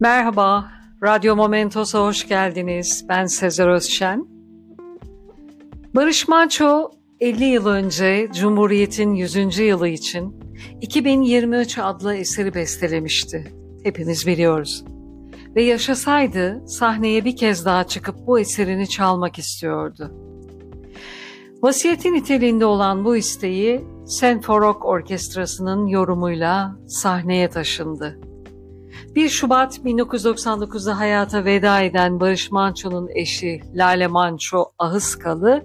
Merhaba, Radyo Momentos'a hoş geldiniz. Ben Sezer Özşen. Barış Manço 50 yıl önce Cumhuriyet'in 100. yılı için 2023 adlı eseri bestelemişti. Hepimiz biliyoruz. Ve yaşasaydı sahneye bir kez daha çıkıp bu eserini çalmak istiyordu. Vasiyeti niteliğinde olan bu isteği Senforok Orkestrası'nın yorumuyla sahneye taşındı. 1 Şubat 1999'da hayata veda eden Barış Manço'nun eşi Lale Manço Ahıskalı,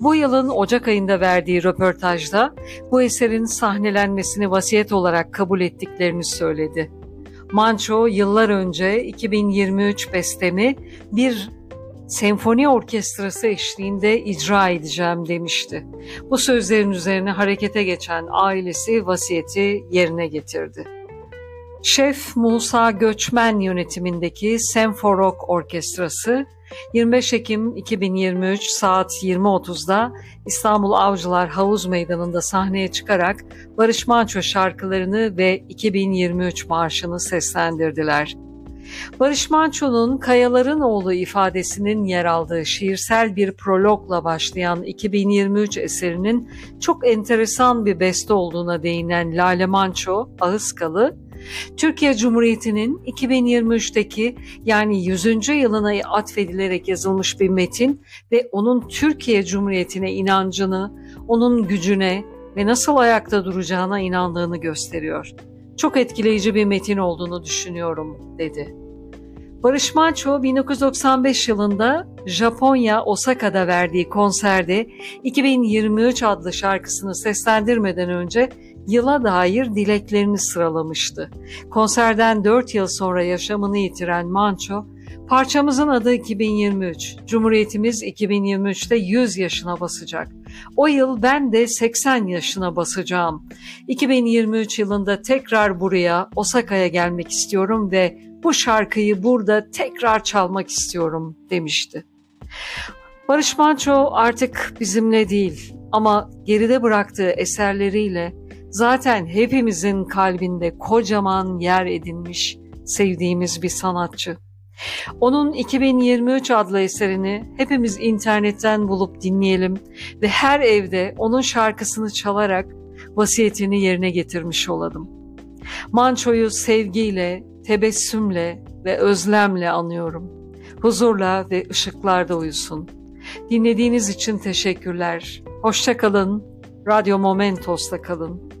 bu yılın Ocak ayında verdiği röportajda bu eserin sahnelenmesini vasiyet olarak kabul ettiklerini söyledi. Manço yıllar önce 2023 bestemi bir senfoni orkestrası eşliğinde icra edeceğim demişti. Bu sözlerin üzerine harekete geçen ailesi vasiyeti yerine getirdi. Şef Musa Göçmen yönetimindeki Senforok Orkestrası 25 Ekim 2023 saat 20.30'da İstanbul Avcılar Havuz Meydanı'nda sahneye çıkarak Barış Manço şarkılarını ve 2023 marşını seslendirdiler. Barış Manço'nun Kayaların Oğlu ifadesinin yer aldığı şiirsel bir prologla başlayan 2023 eserinin çok enteresan bir beste olduğuna değinen Lale Manço, Ağızkalı, Türkiye Cumhuriyeti'nin 2023'teki yani 100. yılına atfedilerek yazılmış bir metin ve onun Türkiye Cumhuriyeti'ne inancını, onun gücüne ve nasıl ayakta duracağına inandığını gösteriyor. Çok etkileyici bir metin olduğunu düşünüyorum, dedi. Barış Manço 1995 yılında Japonya Osaka'da verdiği konserde 2023 adlı şarkısını seslendirmeden önce yıla dair dileklerini sıralamıştı. Konserden 4 yıl sonra yaşamını yitiren Manço, parçamızın adı 2023, Cumhuriyetimiz 2023'te 100 yaşına basacak. O yıl ben de 80 yaşına basacağım. 2023 yılında tekrar buraya, Osaka'ya gelmek istiyorum ve bu şarkıyı burada tekrar çalmak istiyorum demişti. Barış Manço artık bizimle değil ama geride bıraktığı eserleriyle zaten hepimizin kalbinde kocaman yer edinmiş sevdiğimiz bir sanatçı. Onun 2023 adlı eserini hepimiz internetten bulup dinleyelim ve her evde onun şarkısını çalarak vasiyetini yerine getirmiş olalım. Manço'yu sevgiyle, tebessümle ve özlemle anıyorum. Huzurla ve ışıklarda uyusun. Dinlediğiniz için teşekkürler. Hoşça kalın. Radyo Momentos'ta kalın.